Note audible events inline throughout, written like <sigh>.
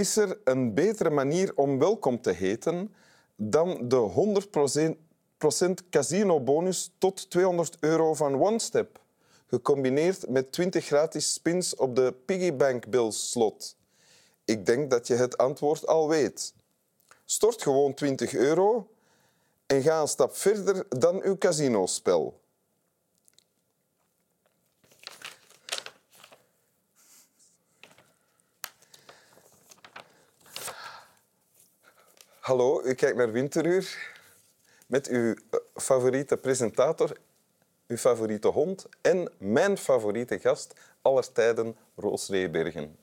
Is er een betere manier om welkom te heten dan de 100% casino-bonus tot 200 euro van OneStep, gecombineerd met 20 gratis spins op de Piggybank Bills slot? Ik denk dat je het antwoord al weet. Stort gewoon 20 euro en ga een stap verder dan uw casinospel. Hallo, u kijkt naar Winteruur met uw eh, favoriete presentator, uw favoriete hond en mijn favoriete gast aller tijden, Roos Reebergen.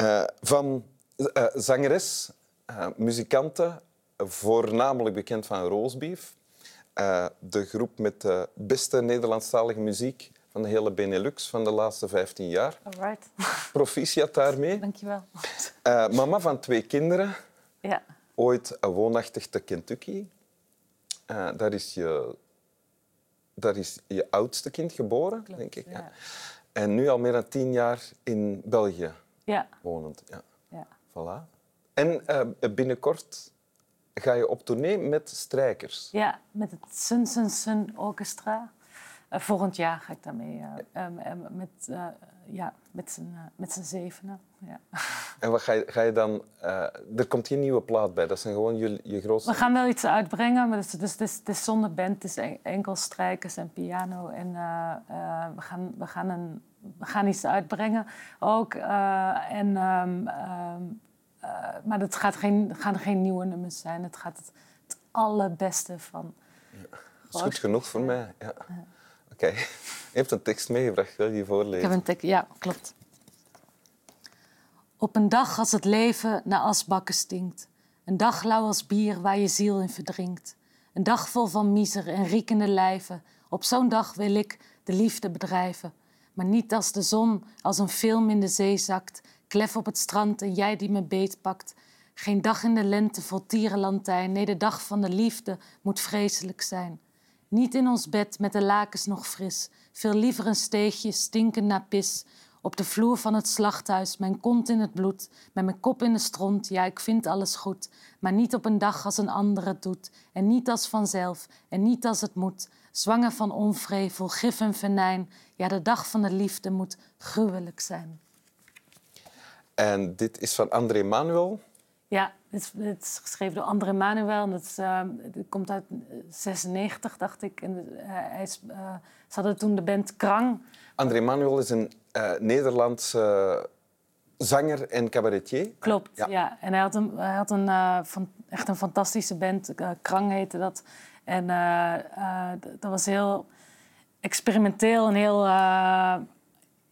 Uh, van uh, zangeres, uh, muzikante, voornamelijk bekend van Roosbeef. de groep met de beste Nederlandstalige muziek van de hele Benelux van de laatste 15 jaar. Alright. <laughs> Proficiat daarmee. Dankjewel. mama van twee kinderen. Ja. Ooit woonachtig te Kentucky. daar is je daar is je oudste kind geboren, Klopt, denk ik. ja. En nu al meer dan tien jaar in België Ja. wonend. Ja. ja. Voilà. En uh, binnenkort ga je op tournee met strijkers. Ja, met het Sun Sun Sun Orchestra. Uh, volgend jaar ga ik daarmee uh, met, ja, met z'n met z'n zevenen. Ja. <laughs> En wat ga je, ga je dan... er komt geen nieuwe plaat bij, dat zijn gewoon je, je grootste... We gaan wel iets uitbrengen, maar het is, dus, het is, het is zonder band. Het is enkel strijkers en piano. En we, gaan, we, gaan een, we gaan iets uitbrengen ook. en... Um, um, uh, maar het gaat geen, gaan geen nieuwe nummers zijn. Het gaat het, het allerbeste van. Ja, dat is goed genoeg voor mij. Ja. ja. Oké. Okay. <laughs> Je hebt een tekst meegebracht, wil je die voorlezen? Ik heb een tekst, ja, klopt. Op een dag als het leven naar asbakken stinkt. Een dag lauw als bier waar je ziel in verdrinkt. Een dag vol van miser en riekende lijven. Op zo'n dag wil ik de liefde bedrijven. Maar niet als de zon als een film in de zee zakt klef op het strand en jij die me beetpakt. Geen dag in de lente vol tierenlantijn, nee, de dag van de liefde moet vreselijk zijn. Niet in ons bed met de lakens nog fris, veel liever een steegje stinkend naar pis. Op de vloer van het slachthuis, mijn kont in het bloed, met mijn kop in de stront, ja, ik vind alles goed. Maar niet op een dag als een ander het doet, en niet als vanzelf, en niet als het moet. Zwanger van onvrevel, gif en venijn, ja, de dag van de liefde moet gruwelijk zijn. En dit is van André Manuel. Ja, het is, het is geschreven door André Manuel. En het, uh, het komt uit 96, dacht ik. En uh, hij is, uh, ze hadden toen de band Krang. André Manuel is een Nederlandse zanger en cabaretier. Klopt, ja. ja. En hij had een, hij had een van, echt een fantastische band. Krang heette dat. En dat was heel experimenteel en heel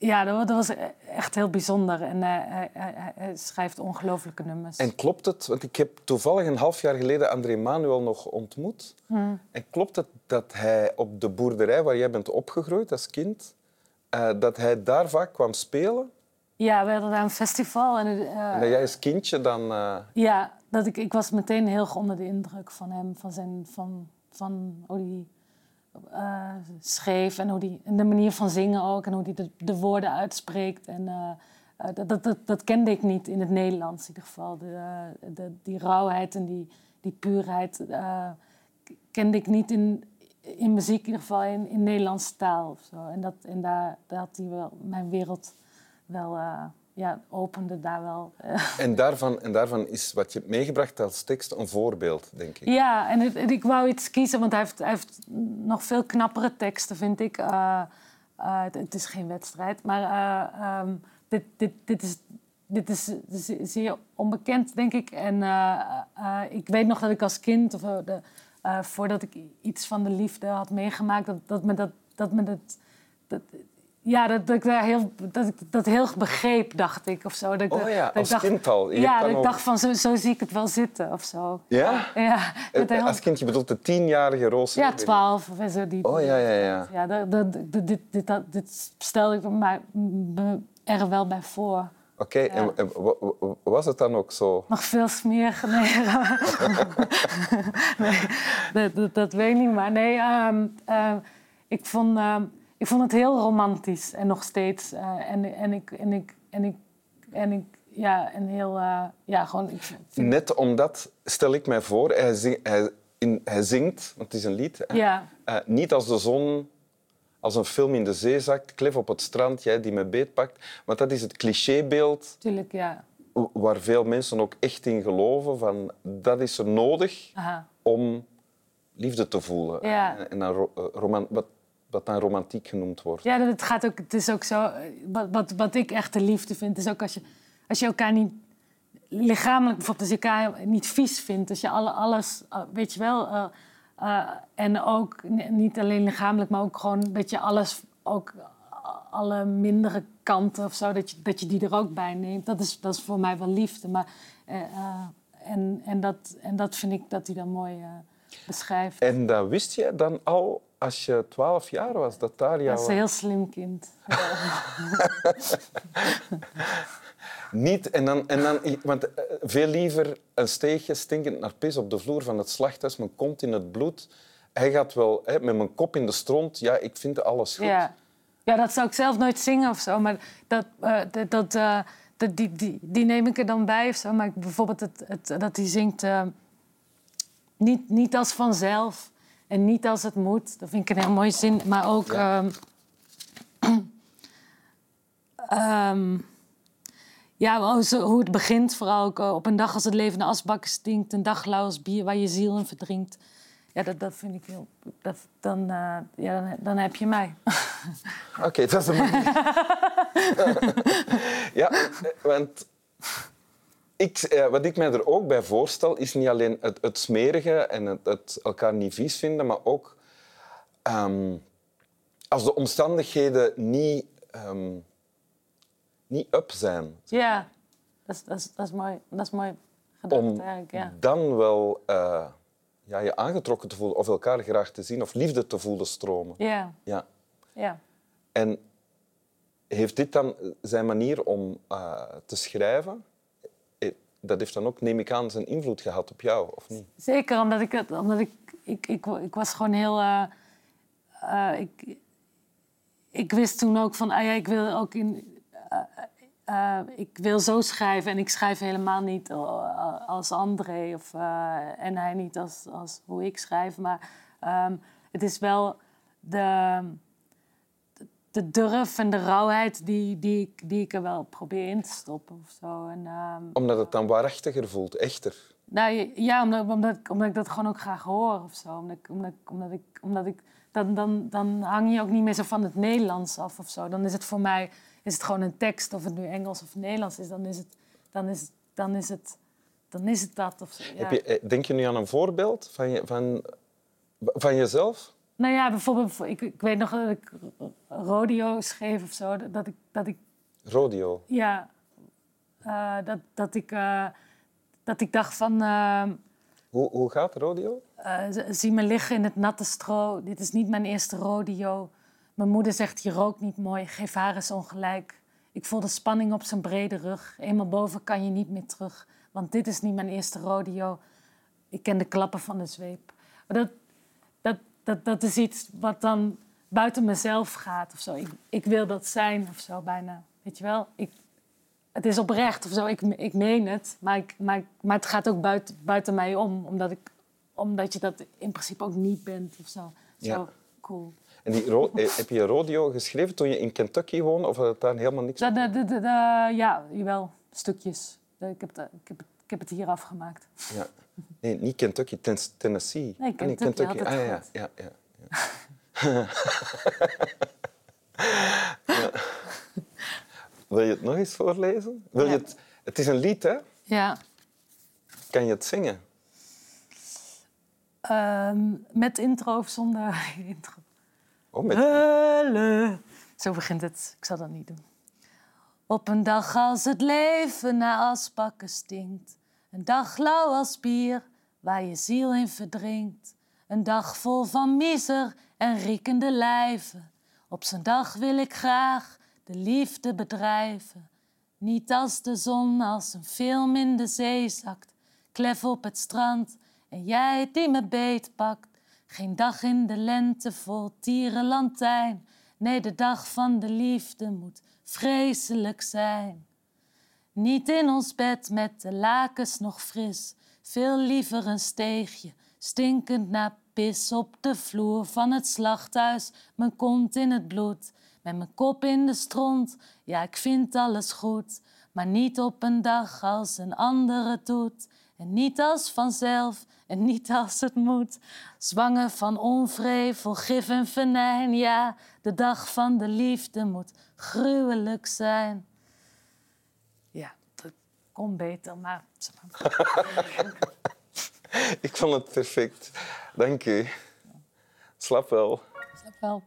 ja, dat, was echt heel bijzonder. En uh, hij, hij, hij, schrijft ongelooflijke nummers. En klopt het, want ik heb toevallig een half jaar geleden André Manuel nog ontmoet. Hmm. En klopt het dat hij op de boerderij waar jij bent opgegroeid als kind, uh, dat hij daar vaak kwam spelen? Ja, we hadden daar een festival. En, uh, en dat jij als kindje dan... Ja, dat ik, ik was meteen heel onder de indruk van hem, van, zijn, van, van hoe die uh, schreef en, hoe die, en de manier van zingen ook en hoe hij de, de, woorden uitspreekt. En, uh, dat, dat, dat, kende ik niet in het Nederlands in ieder geval. De, de, die rauwheid en die, die puurheid kende ik niet in, in muziek, in ieder geval in, in Nederlandse taal. Of zo. En, dat, en daar, daar had hij wel mijn wereld wel ja, opende daar wel. En daarvan, en daarvan is wat je hebt meegebracht als tekst een voorbeeld, denk ik. Ja, en het, ik wou iets kiezen, want hij heeft, hij heeft nog veel knappere teksten, vind ik. Uh, uh, het, het, is geen wedstrijd, maar um, dit, dit, dit, is, dit is zeer onbekend, denk ik. En ik weet nog dat ik als kind, of de, voordat ik iets van de liefde had meegemaakt, dat, dat me dat, dat, me dat, dat ja, dat, dat, ik daar heel, dat ik dat heel begreep, dacht ik. Of zo. Dat oh ja, dat als dacht, kind al. Ja, dat ik dacht van, zo, zo zie ik het wel zitten, of zo. Ja? ja heel... Als kind, je bedoelt de tienjarige Roos? Ja, twaalf of zo. Die, oh ja, ja, ja. ja dat, dat, dit, dit, dit, dit stelde ik me er wel bij voor. Oké, okay, ja. en, was het dan ook zo? Nog veel smerig, <laughs> nee. nee dat, dat, weet ik niet, maar nee, um, uh, ik vond... Um, ik vond het heel romantisch en nog steeds. Uh, en, en, ik, en, ik, en, ik, en ik, ja, en heel, eh, ja, gewoon... Ik vind, Net omdat, stel ik mij voor, hij, zing- hij, in, hij zingt, want het is een lied, ja, eh, niet als de zon als een film in de zee zakt, klef op het strand, jij die me beetpakt. Want dat is het clichébeeld ja. waar veel mensen ook echt in geloven. Van, dat is er nodig Aha. om liefde te voelen. Ja. En dan eh, roman- wat, wat dan romantiek genoemd wordt. Ja, dat het gaat ook, het is ook zo. eh, Wat, wat, wat ik echt de liefde vind, is ook als je, als je elkaar niet lichamelijk, bijvoorbeeld als je elkaar niet vies vindt, als je alle, alles, eh, weet je wel, eh, en ook ni- niet alleen lichamelijk, maar ook gewoon dat je alles, ook alle mindere kanten of zo, dat je, dat je die er ook bij neemt. Dat is, dat is voor mij wel liefde. Maar, eh, eh, en, en, dat, en dat vind ik dat hij dan mooi beschrijft. En dat wist je dan al als je twaalf jaar was, dat daar Dat is een heel slim kind. <laughs> Niet, en dan, en dan, want eh, veel liever een steegje stinkend naar pis op de vloer van het slachthuis, mijn kont in het bloed. Hij gaat wel hè, met mijn kop in de stront. Ja, ik vind alles goed. Ja. ja, dat zou ik zelf nooit zingen of zo. Maar dat, eh, dat, eh, dat- die, die, die neem ik er dan bij of zo. Maar bijvoorbeeld het, het, dat hij zingt... niet, niet als vanzelf en niet als het moet. Dat vind ik een heel mooie zin. Maar ook... Ja. ehm, <clears throat> ehm, ja, hoe, het begint vooral ook. eh, op een dag als het leven naar asbakken stinkt. Een dag lauw als bier waar je ziel in verdrinkt. Ja, dat, dat vind ik heel... Dat, dan, eh, ja, dan, dan heb je mij. <laughs> Oké, dat is een <laughs> ja, want ik, eh, wat ik mij er ook bij voorstel, is niet alleen het, het smerige en het, het elkaar niet vies vinden, maar ook ehm, als de omstandigheden niet, ehm, niet up zijn, Ja, dat is, dat is, dat is mooi. Dat is mooi gedacht om eigenlijk, ja. dan wel eh, ja, je aangetrokken te voelen of elkaar graag te zien of liefde te voelen stromen. Ja, Ja. ja. En heeft dit dan zijn manier om eh, te schrijven? Eh, Dat heeft dan ook, neem ik aan, zijn invloed gehad op jou, of niet? Zeker omdat ik het, omdat ik, ik, ik, ik was gewoon heel. ik, ik wist toen ook van, ah ja, ik wil ook in. Eh, eh, ik wil zo schrijven en ik schrijf helemaal niet als André of, eh, en hij niet als, als hoe ik schrijf. Maar ehm, het is wel de, de durf en de rauwheid die, die, ik, die ik er wel probeer in te stoppen of zo. En, ehm, Omdat het dan waarachtiger voelt, echter. nou ja, omdat, omdat, ik, omdat ik dat gewoon ook graag hoor of zo. Omdat ik, omdat ik, omdat ik, omdat ik dan, dan, dan hang je ook niet meer zo van het Nederlands af of zo. Dan is het voor mij is het gewoon een tekst, of het nu Engels of Nederlands is, dan is het, dan is dan is het, dan is het dat. Of zo. Ja. Heb je, eh, denk je nu aan een voorbeeld van, je, van, van jezelf? Nou ja, bijvoorbeeld, ik, ik weet nog dat ik rodeo schreef of zo. Dat ik, dat ik Rodeo. ja, eh, dat, dat, ik, eh, dat ik dacht van... eh, Hoe, hoe gaat rodeo? Zie me liggen in het natte stro. Dit is niet mijn eerste rodeo. Mijn moeder zegt, je rookt niet mooi. Geef haar eens ongelijk. Ik voel de spanning op zijn brede rug. Eenmaal boven kan je niet meer terug. Want dit is niet mijn eerste rodeo. Ik ken de klappen van de zweep. Maar dat, dat, dat, dat is iets wat dan buiten mezelf gaat of zo. Ik, ik wil dat zijn of zo bijna. Weet je wel? Ik, het is oprecht of zo. Ik, ik meen het. Maar, ik, maar, maar het gaat ook buiten, buiten mij om. Omdat, ik, omdat je dat in principe ook niet bent of zo. Zo Ja. cool. En die eh, heb je rodeo geschreven toen je in Kentucky woonde? Of had het daar helemaal niks da, ja, jawel. Stukjes. Ik heb, het- ik, heb ik heb het hier afgemaakt. Ja. Nee, niet Kentucky, ten- Tennessee. Nee, Ah, Kentucky Ah, ja, ja, ja, ja, <laughs> ja. Wil je het nog eens voorlezen? Wil je het, het is een lied, hè? Ja. Kan je het zingen? Ehm, met intro of zonder <laughs> intro? Oh. Zo begint het. Ik zal dat niet doen. Op een dag als het leven naar asbakken stinkt. Een dag lauw als bier, waar je ziel in verdrinkt. Een dag vol van miser en riekende lijven. Op zo'n dag wil ik graag de liefde bedrijven. Niet als de zon als een film in de zee zakt. Klef op het strand en jij die me beetpakt. Geen dag in de lente vol tierenlantijn. Nee, de dag van de liefde moet vreselijk zijn. Niet in ons bed met de lakens nog fris. Veel liever een steegje, stinkend naar pis op de vloer van het slachthuis. Mijn kont in het bloed, met mijn kop in de stront. Ja, ik vind alles goed, maar niet op een dag als een andere doet. En niet als vanzelf en niet als het moet. Zwanger van onvrevel, gif en venijn. Ja, de dag van de liefde moet gruwelijk zijn. Ja, dat kon beter, maar... <laughs> Ik vond het perfect. Dank u. Slap wel. Snap wel.